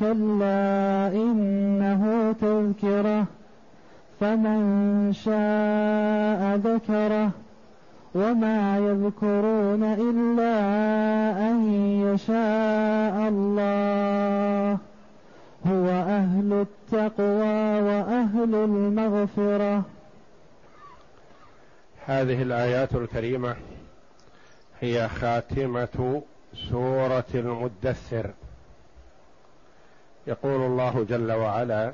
كلا إنه تذكرة فمن شاء ذكره وما يذكرون إلا أن يشاء الله هو أهل التقوى وأهل المغفرة هذه الآيات الكريمة هي خاتمة سورة المدثر. يقول الله جل وعلا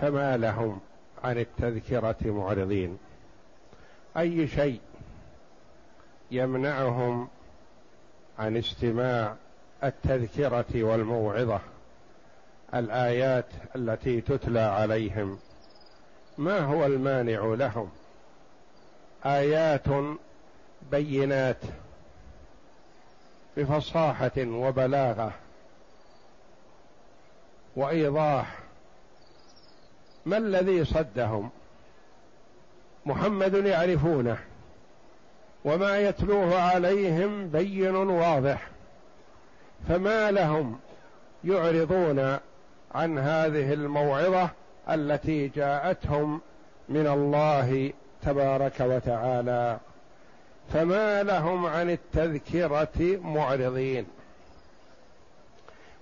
فما لهم عن التذكرة معرضين. أي شيء يمنعهم عن استماع التذكرة والموعظة الآيات التي تتلى عليهم ما هو المانع لهم؟ آيات بينات بفصاحة وبلاغة وإيضاح ما الذي صدهم محمد يعرفونه وما يتلوه عليهم بين واضح فما لهم يعرضون عن هذه الموعظة التي جاءتهم من الله تبارك وتعالى فما لهم عن التذكرة معرضين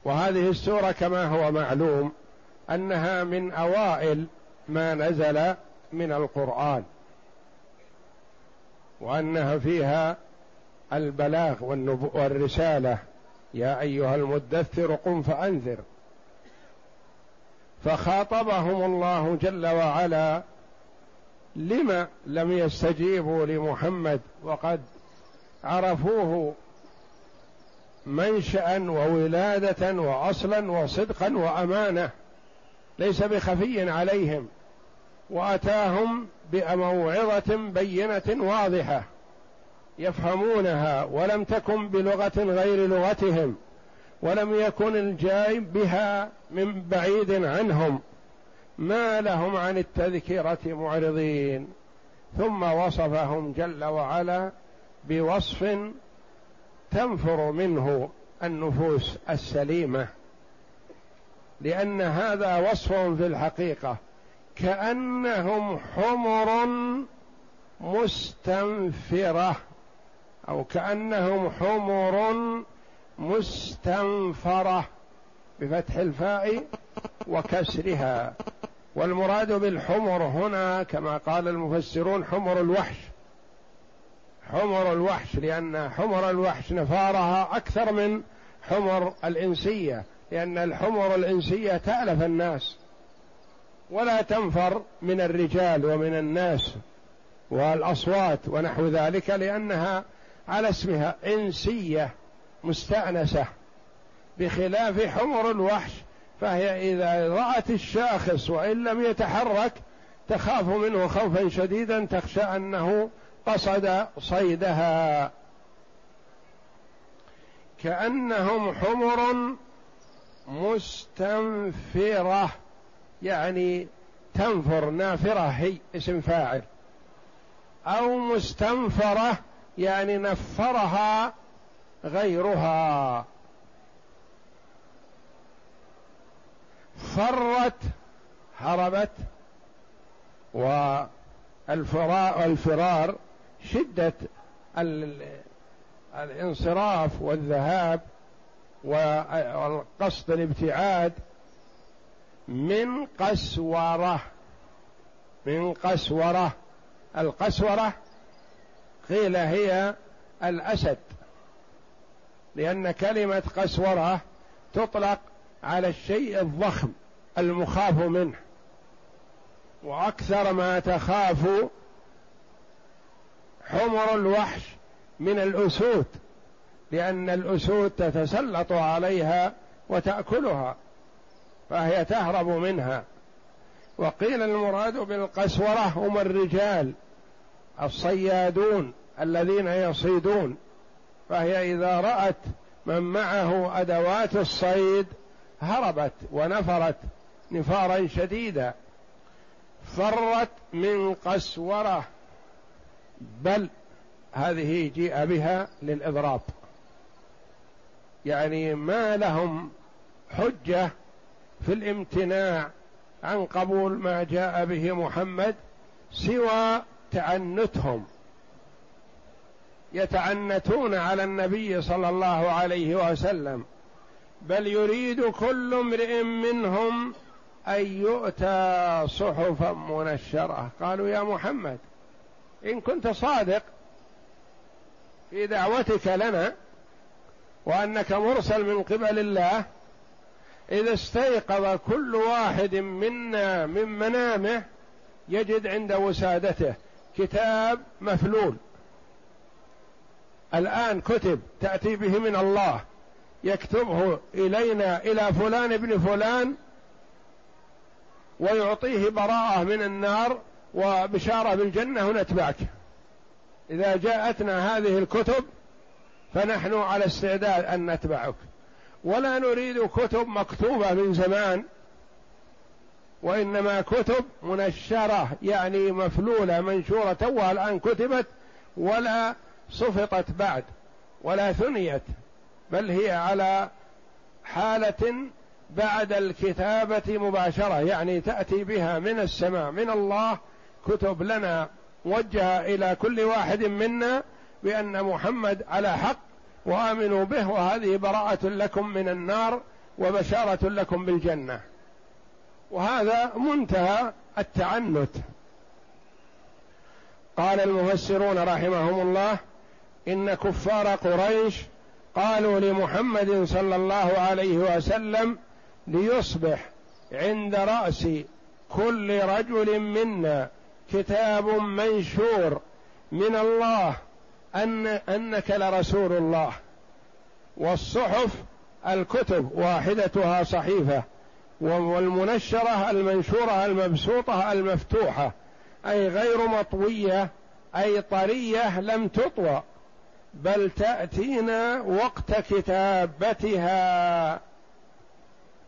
وهذه السورة كما هو معلوم أنها من أوائل ما نزل من القرآن وأنها فيها البلاغ والرسالة. يا أيها المدثر قم فأنذر. فخاطبهم الله جل وعلا لم لم يستجيبوا لمحمد وقد عرفوه منشأ وولادة وأصلا وصدقا وأمانة ليس بخفي عليهم وأتاهم بموعظة بينة واضحة يفهمونها ولم تكن بلغة غير لغتهم ولم يكن الجايب بها من بعيد عنهم ما لهم عن التذكرة معرضين ثم وصفهم جل وعلا بوصف تنفر منه النفوس السليمة لأن هذا وصف في الحقيقة كأنهم حمر مستنفرة أو كأنهم حمر مستنفرة بفتح الفاء وكسرها. والمراد بالحمر هنا كما قال المفسرون حمر الوحش. حمر الوحش لأن حمر الوحش نفارها أكثر من حمر الإنسية لأن الحمر الإنسية تألف الناس. ولا تنفر من الرجال ومن الناس والأصوات ونحو ذلك لأنها على اسمها إنسية مستأنسة. بخلاف حمر الوحش فهي إذا رأت الشاخص وإن لم يتحرك تخاف منه خوفا شديدا تخشى أنه قصد صيدها. كأنهم حمر مستنفرة يعني تنفر نافرة هي اسم فاعل. أو مستنفرة يعني نفرها غيرها. فرت هربت والفرار الفرار شدة الانصراف والذهاب والقصد الابتعاد من قسورة من قسورة. القسورة قيل هي الأسد لأن كلمة قسورة تطلق على الشيء الضخم المخاف منه وأكثر ما تخاف حمر الوحش من الأسود لأن الأسود تتسلط عليها وتأكلها فهي تهرب منها. وقيل المراد بالقسورة هم الرجال الصيادون الذين يصيدون فهي إذا رأت من معه أدوات الصيد هربت ونفرت نفارا شديدا فرت من قسورة بل هذه جيء بها للإضراب. يعني ما لهم حجة في الامتناع عن قبول ما جاء به محمد سوى تعنتهم. يتعنتون على النبي صلى الله عليه وسلم. بل يريد كل امرئ منهم أن يؤتى صحفا منشرة. قالوا يا محمد إن كنت صادق في دعوتك لنا وأنك مرسل من قبل الله إذا استيقظ كل واحد منا من منامه يجد عند وسادته كتاب مفلول. الآن كتب تأتي به من الله يكتبه إلينا إلى فلان ابن فلان ويعطيه براءة من النار وبشارة بالجنة ونتبعك إذا جاءتنا هذه الكتب فنحن على استعداد أن نتبعك. ولا نريد كتب مكتوبة من زمان وإنما كتب منشرة يعني مفلولة منشورة توها الان كتبت ولا صفطت بعد ولا ثنيت بل هي على حالة بعد الكتابة مباشرة يعني تأتي بها من السماء من الله كتب لنا موجهة إلى كل واحد منا بأن محمد على حق وآمنوا به وهذه براءة لكم من النار وبشارة لكم بالجنة. وهذا منتهى التعنت. قال المفسرون رحمهم الله إن كفار قريش قالوا لمحمد صلى الله عليه وسلم ليصبح عند رأس كل رجل منا كتاب منشور من الله أن أنك لرسول الله. والصحف الكتب واحدتها صحيفة والمنشرة المنشورة المبسوطة المفتوحة أي غير مطوية أي طرية لم تطوى بل تأتينا وقت كتابتها.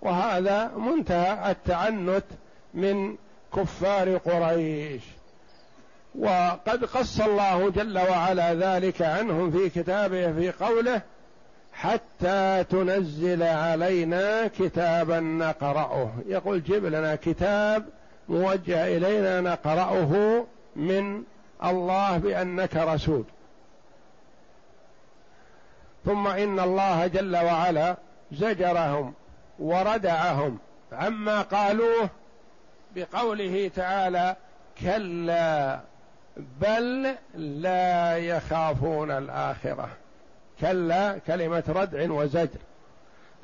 وهذا منتهى التعنت من كفار قريش. وقد قص الله جل وعلا ذلك عنهم في كتابه في قوله حتى تنزل علينا كتابا نقرأه. يقول جب لنا كتاب موجه إلينا نقرأه من الله بأنك رسول. ثم إن الله جل وعلا زجرهم وردعهم عما قالوه بقوله تعالى كلا بل لا يخافون الآخرة. كلا كلمة ردع وزجر.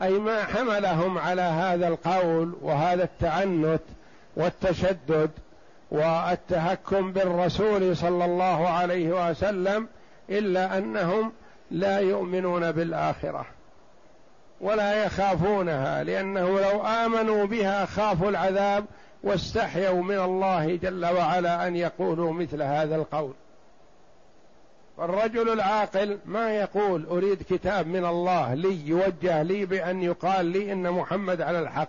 أي ما حملهم على هذا القول وهذا التعنت والتشدد والتهكم بالرسول صلى الله عليه وسلم إلا أنهم لا يؤمنون بالآخرة ولا يخافونها لأنه لو آمنوا بها خافوا العذاب واستحيوا من الله جل وعلا أن يقولوا مثل هذا القول. فالرجل العاقل ما يقول أريد كتاب من الله لي يوجه لي بأن يقال لي إن محمد على الحق.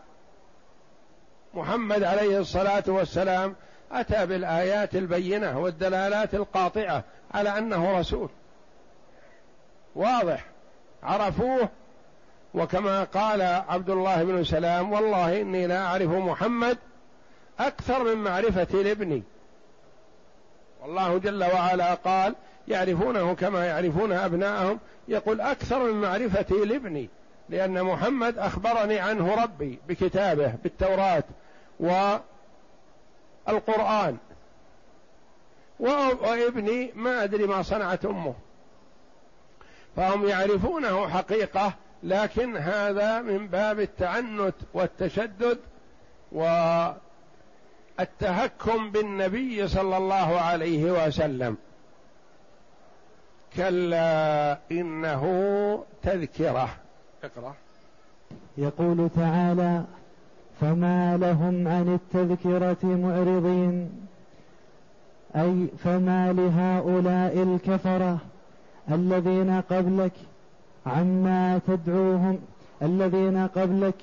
محمد عليه الصلاة والسلام أتى بالآيات البينة والدلالات القاطعة على أنه رسول. واضح. عرفوه. وكما قال عبد الله بن سلام والله إني لا أعرف محمد أكثر من معرفتي لابني. والله جل وعلا قال يعرفونه كما يعرفون أبناءهم. يقول أكثر من معرفتي لابني لأن محمد أخبرني عنه ربي بكتابه بالتوراة والقرآن. وابني ما أدري ما صنعت أمه. فهم يعرفونه حقيقة لكن هذا من باب التعنت والتشدد والتهكم بالنبي صلى الله عليه وسلم. كلا إنه تذكرة. اقرأ. يقول تعالى فما لهم عن التذكرة معرضين. أي فما لهؤلاء الكفرة الذين قبلك عما تدعوهم الذين قبلك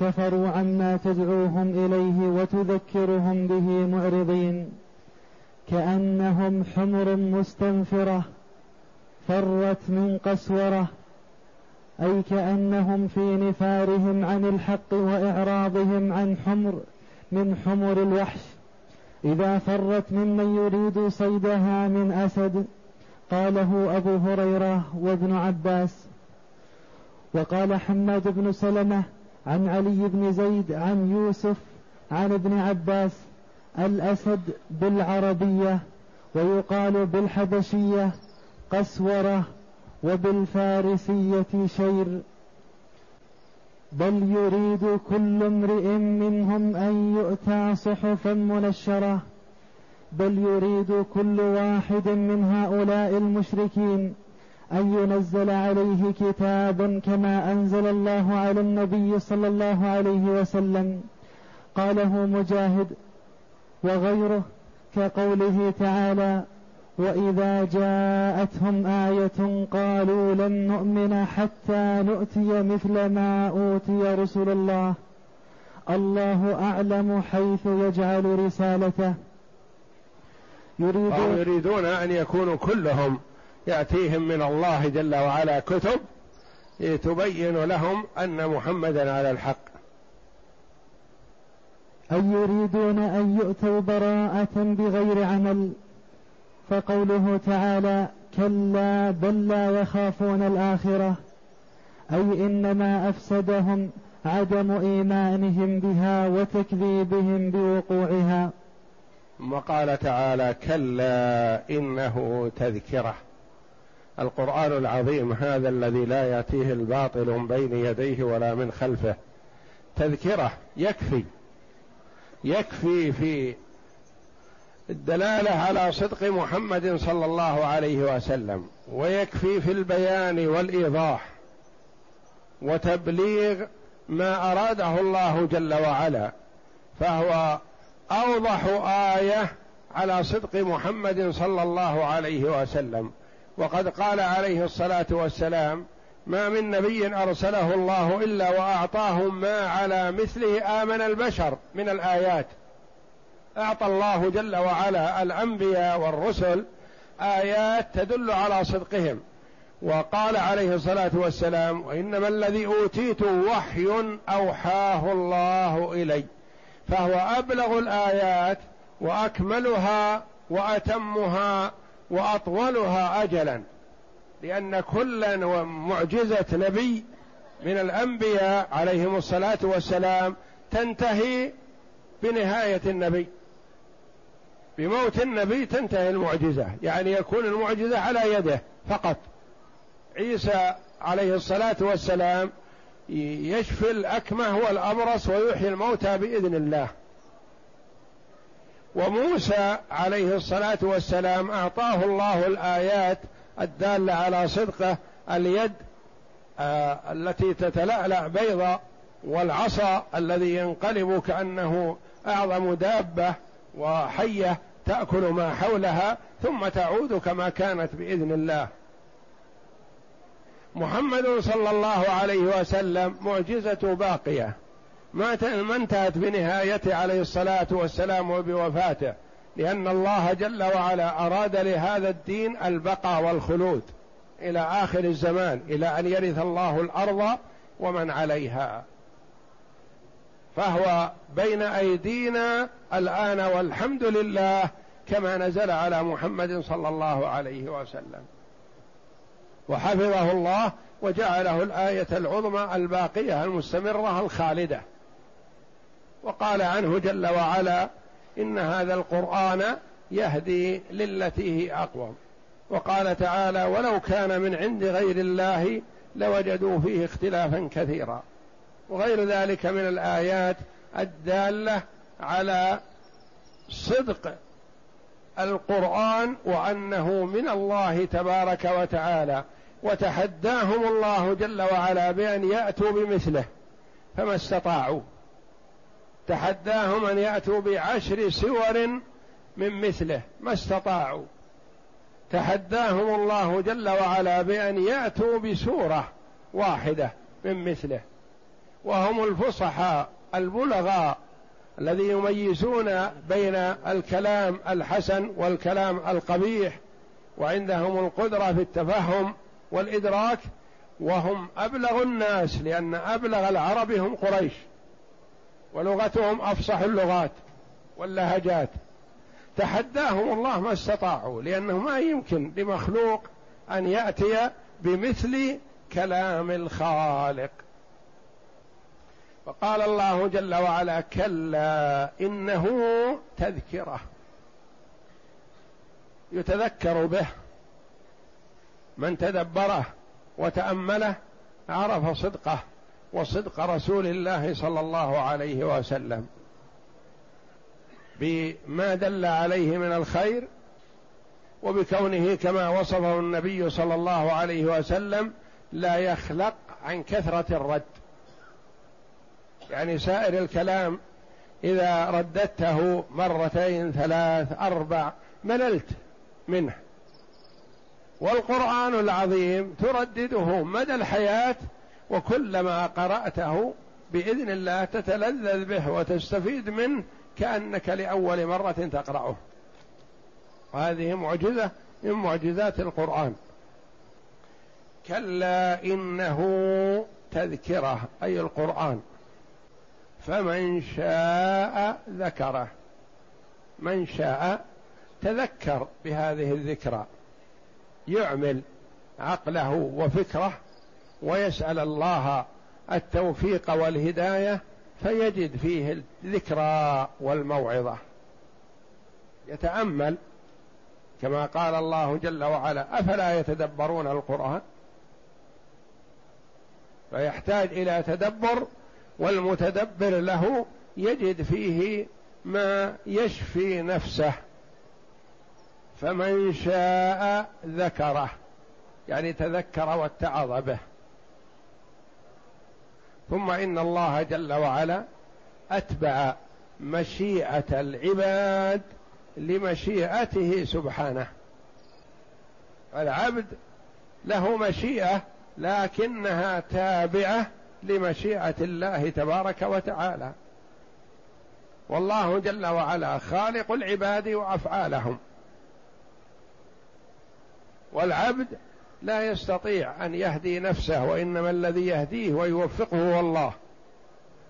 كفروا عما تدعوهم إليه وتذكرهم به معرضين. كأنهم حمر مستنفرة فرت من قسورة. أي كأنهم في نفارهم عن الحق وإعراضهم عن حمر من حمر الوحش. إذا فرت ممن يريد صيدها من أسد قاله أبو هريرة وابن عباس. وقال حماد بن سلمة عن علي بن زيد عن يوسف عن ابن عباس الأسد بالعربية ويقال بالحبشية قسورة وبالفارسية شير. بل يريد كل امرئ منهم أن يؤتى صحفا منشرة. بل يريد كل واحد من هؤلاء المشركين أن ينزل عليه كتابا كما أنزل الله على النبي صلى الله عليه وسلم. قاله مجاهد وغيره كقوله تعالى وإذا جاءتهم آية قالوا لن نؤمن حتى نؤتي مثل ما أوتي رسل الله. الله أعلم حيث يجعل رسالته. يريدون, يريدون أن يكونوا كلهم. يأتيهم من الله جل وعلا كتب تبين لهم أن محمدا على الحق. أي يريدون أن يؤتوا براءة بغير عمل؟ فقوله تعالى كلا بل لا يخافون الآخرة. أي إنما أفسدهم عدم إيمانهم بها وتكذيبهم بوقوعها. وقال تعالى كلا إنه تذكرة. القرآن العظيم هذا الذي لا يأتيه الباطل من بين يديه ولا من خلفه. تذكرة يكفي يكفي في الدلالة على صدق محمد صلى الله عليه وسلم ويكفي في البيان والإيضاح وتبليغ ما أراده الله جل وعلا. فهو أوضح آية على صدق محمد صلى الله عليه وسلم. وقد قال عليه الصلاة والسلام ما من نبي أرسله الله إلا واعطاهم ما على مثله آمن البشر من الآيات. أعطى الله جل وعلا الأنبياء والرسل آيات تدل على صدقهم. وقال عليه الصلاة والسلام وإنما الذي أوتيت وحي أوحاه الله إلي فهو أبلغ الآيات وأكملها وأتمها وأطولها اجلا لأن كل معجزة نبي من الأنبياء عليهم الصلاة والسلام تنتهي بنهاية النبي. بموت النبي تنتهي المعجزة يعني يكون المعجزة على يده فقط. عيسى عليه الصلاة والسلام يشفي الأكمه والأبرص ويحيي الموتى بإذن الله. وموسى عليه الصلاة والسلام أعطاه الله الآيات الدالة على صدقه اليد آه التي تتلألأ بيضاء والعصا الذي ينقلب كأنه أعظم دابة وحية تأكل ما حولها ثم تعود كما كانت بإذن الله. محمد صلى الله عليه وسلم معجزة باقية. ما ما انتهت بنهايته عليه الصلاة والسلام وبوفاته لأن الله جل وعلا أراد لهذا الدين البقاء والخلود إلى آخر الزمان إلى أن يرث الله الأرض ومن عليها. فهو بين أيدينا الآن والحمد لله كما نزل على محمد صلى الله عليه وسلم. وحفظه الله وجعله الآية العظمى الباقية المستمرة الخالدة. وقال عنه جل وعلا إن هذا القرآن يهدي للتي هي أقوم. وقال تعالى ولو كان من عند غير الله لوجدوا فيه اختلافا كثيرا. وغير ذلك من الآيات الدالة على صدق القرآن وأنه من الله تبارك وتعالى. وتحداهم الله جل وعلا بأن يأتوا بمثله فما استطاعوا. تحداهم أن يأتوا بعشر سور من مثله ما استطاعوا. تحداهم الله جل وعلا بأن يأتوا بسورة واحدة من مثله. وهم الفصحاء البلغاء الذي يميزون بين الكلام الحسن والكلام القبيح وعندهم القدرة في التفهم والإدراك. وهم أبلغ الناس لأن أبلغ العرب هم قريش. ولغتهم أفصح اللغات واللهجات. تحداهم الله ما استطاعوا لأنه ما يمكن لمخلوق أن يأتي بمثل كلام الخالق. فقال الله جل وعلا كلا إنه تذكرة. يتذكر به من تدبره وتأمله عرف صدقه. وصدق رسول الله صلى الله عليه وسلم بما دل عليه من الخير وبكونه كما وصفه النبي صلى الله عليه وسلم لا يخلق عن كثرة الرد. يعني سائر الكلام إذا رددته مرتين ثلاث أربع مللت منه. والقرآن العظيم تردده مدى الحياة وكلما قرأته بإذن الله تتلذذ به وتستفيد منه كأنك لأول مرة تقرأه. وهذه معجزة من معجزات القرآن. كلا إنه تذكرة أي القرآن. فمن شاء ذكره. من شاء تذكر بهذه الذكرى. يعمل عقله وفكره ويسأل الله التوفيق والهداية فيجد فيه الذكرى والموعظة. يتأمل كما قال الله جل وعلا أفلا يتدبرون القرآن؟ فيحتاج إلى تدبر والمتدبر له يجد فيه ما يشفي نفسه. فمن شاء ذكره يعني تذكر واتعظ به. ثم إن الله جل وعلا أتبع مشيئة العباد لمشيئته سبحانه. العبد له مشيئة لكنها تابعة لمشيئة الله تبارك وتعالى. والله جل وعلا خالق العباد وأفعالهم. والعبد لا يستطيع أن يهدي نفسه وإنما الذي يهديه ويوفقه هو الله.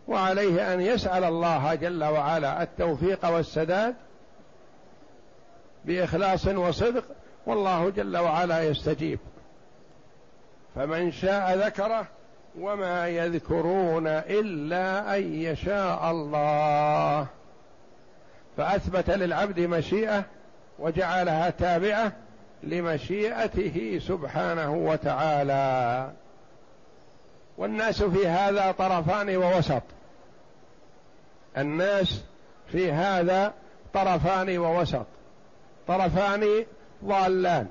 وعليه أن يسأل الله جل وعلا التوفيق والسداد بإخلاص وصدق والله جل وعلا يستجيب. فمن شاء ذكره وما يذكرون إلا أن يشاء الله. فأثبت للعبد مشيئة وجعلها تابعة لمشيئته سبحانه وتعالى. والناس في هذا طرفان ووسط. الناس في هذا طرفان ووسط. طرفان ضالان.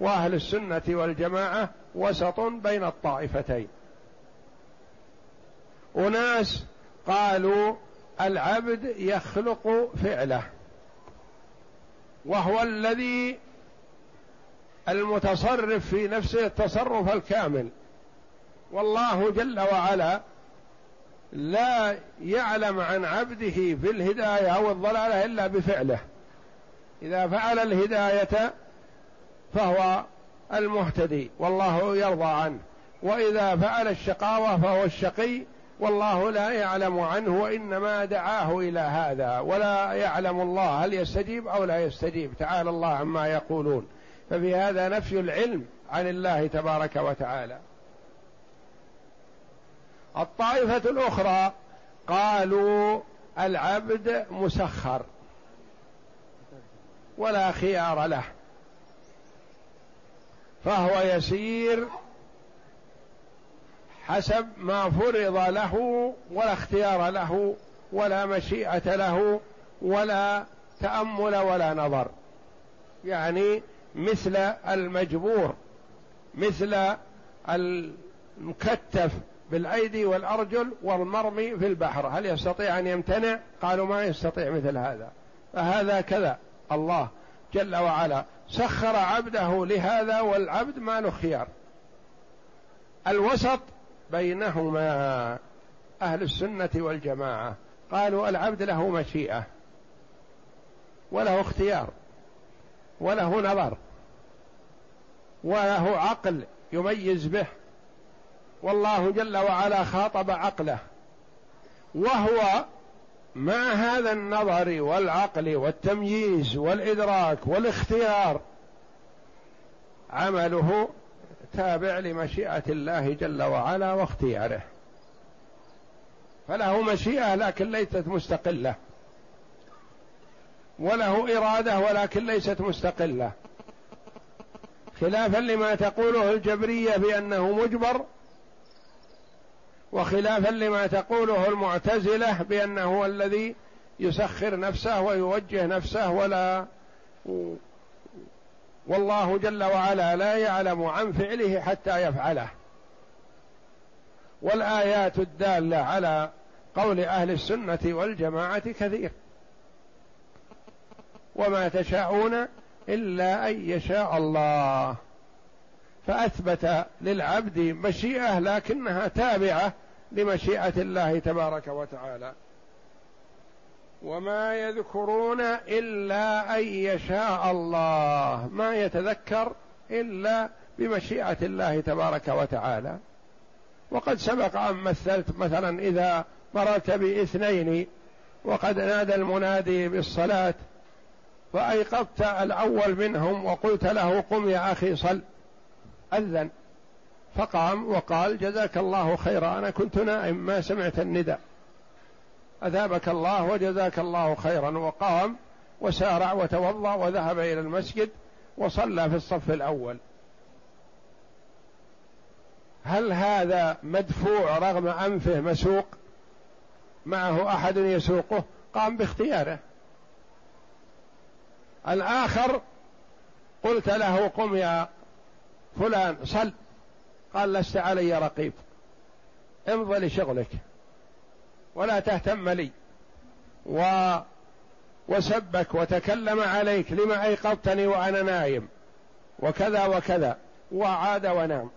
وأهل السنة والجماعة وسط بين الطائفتين. أناس قالوا العبد يخلق فعله. وهو الذي المتصرف في نفسه التصرف الكامل. والله جل وعلا لا يعلم عن عبده في الهداية أو الضلالة إلا بفعله. إذا فعل الهداية فهو المهتدي والله يرضى عنه. وإذا فعل الشقاوة فهو الشقي والله لا يعلم عنه وإنما دعاه إلى هذا. ولا يعلم الله هل يستجيب أو لا يستجيب. تعالى الله عما يقولون. ففي هذا نفي العلم عن الله تبارك وتعالى. الطائفة الأخرى قالوا العبد مسخر ولا خيار له فهو يسير حسب ما فرض له ولا اختيار له ولا مشيئة له ولا تأمل ولا نظر. يعني مثل المجبور مثل المكتف بالأيدي والأرجل والمرمي في البحر. هل يستطيع أن يمتنع؟ قالوا ما يستطيع مثل هذا. فهذا كذا. الله جل وعلا سخر عبده لهذا والعبد ما له خيار. الوسط بينهما أهل السنة والجماعة. قالوا العبد له مشيئة وله اختيار. وله نظر وله عقل يميز به والله جل وعلا خاطب عقله وهو مع هذا النظر والعقل والتمييز والإدراك والاختيار عمله تابع لمشيئة الله جل وعلا واختياره. فله مشيئة لكن ليست مستقلة. وله إرادة ولكن ليست مستقلة. خلافا لما تقوله الجبرية بأنه مجبر وخلافا لما تقوله المعتزلة بأنه هو الذي يسخر نفسه ويوجه نفسه ولا والله جل وعلا لا يعلم عن فعله حتى يفعله. والآيات الدالة على قول أهل السنة والجماعة كثير. وما تشاءون إلا أن يشاء الله. فأثبت للعبد مشيئة لكنها تابعة لمشيئة الله تبارك وتعالى. وما يذكرون إلا أن يشاء الله. ما يتذكر إلا بمشيئة الله تبارك وتعالى. وقد سبق أن مثلت مثلا إذا مررت بإثنين وقد نادى المنادي بالصلاة فايقظت الأول منهم وقلت له قم يا أخي صل. أذن. فقام وقال جزاك الله خيرا أنا كنت نائم ما سمعت النداء. اثابك الله وجزاك الله خيرا. وقام وسارع وتوضأ وذهب إلى المسجد وصلى في الصف الأول. هل هذا مدفوع رغم أنفه مسوق؟ معه أحد يسوقه؟ قام باختياره. الآخر قلت له قم يا فلان صل. قال لست علي رقيب. امضي لشغلك ولا تهتم لي. و وسبك وتكلم عليك لما أيقظتني وأنا نايم. وكذا وكذا. وعاد ونام.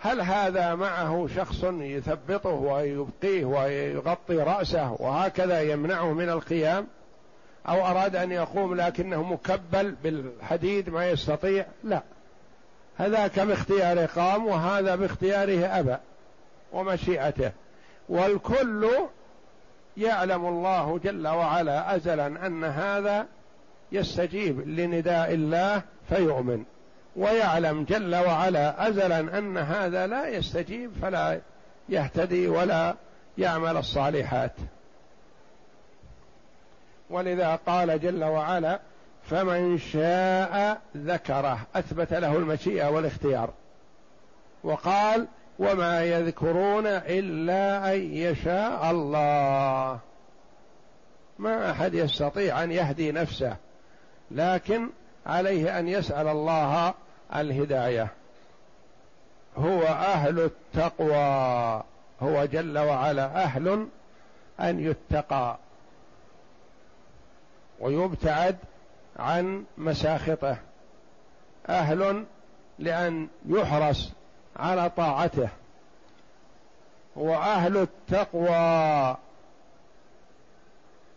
هل هذا معه شخص يثبطه ويبقيه ويغطي رأسه وهكذا يمنعه من القيام؟ أو أراد أن يقوم لكنه مكبل بالحديد ما يستطيع لا. هذاك باختياره قام وهذا باختياره أبى ومشيئته. والكل يعلم الله جل وعلا ازلا أن هذا يستجيب لنداء الله فيؤمن. ويعلم جل وعلا ازلا أن هذا لا يستجيب فلا يهتدي ولا يعمل الصالحات. ولذا قال جل وعلا فمن شاء ذكره. أثبت له المشيئة والاختيار. وقال وما يذكرون إلا أن يشاء الله. ما أحد يستطيع أن يهدي نفسه لكن عليه أن يسأل الله الهداية. هو أهل التقوى. هو جل وعلا أهل أن يتقى. ويبتعد عن مساخطه. أهل لأن يحرس على طاعته. وأهل التقوى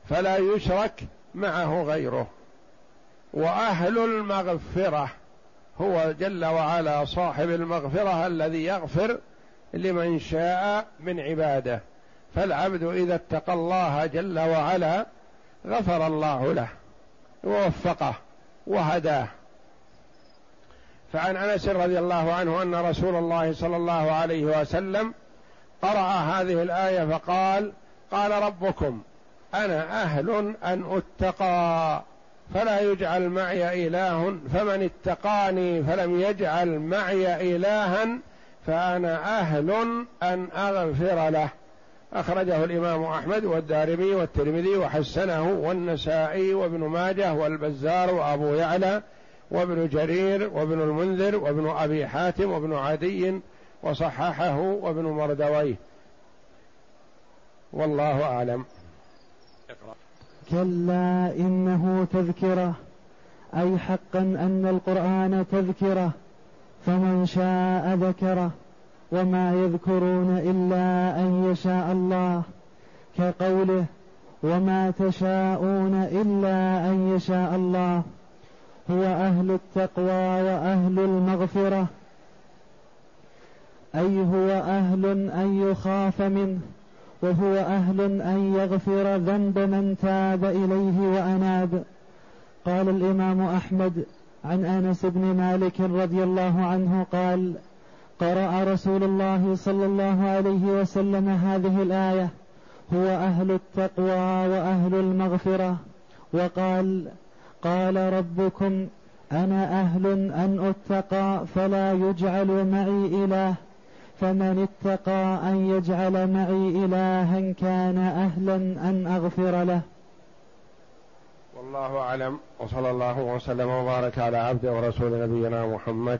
فلا يشرك معه غيره. وأهل المغفرة هو جل وعلا صاحب المغفرة الذي يغفر لمن شاء من عباده. فالعبد إذا اتقى الله جل وعلا غفر الله له ووفقه وهداه. فعن انس رضي الله عنه ان رسول الله صلى الله عليه وسلم قرأ هذه الآية فقال قال ربكم أنا أهل أن أتقى فلا يجعل معي إله فمن اتقاني فلم يجعل معي إلها فأنا أهل أن أغفر له. أخرجه الإمام أحمد والدارمي والترمذي وحسنه والنسائي وابن ماجه والبزار وأبو يعلى وابن جرير وابن المنذر وابن أبي حاتم وابن عدي وصححه وابن مردويه. والله أعلم. كلا إنه تذكرة أي حقا أن القرآن تذكرة فمن شاء ذكره. وما يذكرون إلا أن يشاء الله كقوله وما تشاءون إلا أن يشاء الله هو أهل التقوى وأهل المغفرة أي هو أهل أن يخاف منه وهو أهل أن يغفر ذنب من تاب إليه وأناب قال الإمام أحمد عن أنس بن مالك رضي الله عنه قال قرأ رسول الله صلى الله عليه وسلم هذه الآية هو أهل التقوى وأهل المغفرة. وقال قال ربكم أنا أهل أن أتقى فلا يجعل معي إله فمن اتقى أن يجعل معي إلها كان أهلا أن أغفر له. والله أعلم وصلى الله وسلم وبارك على عبده ورسول نبينا محمد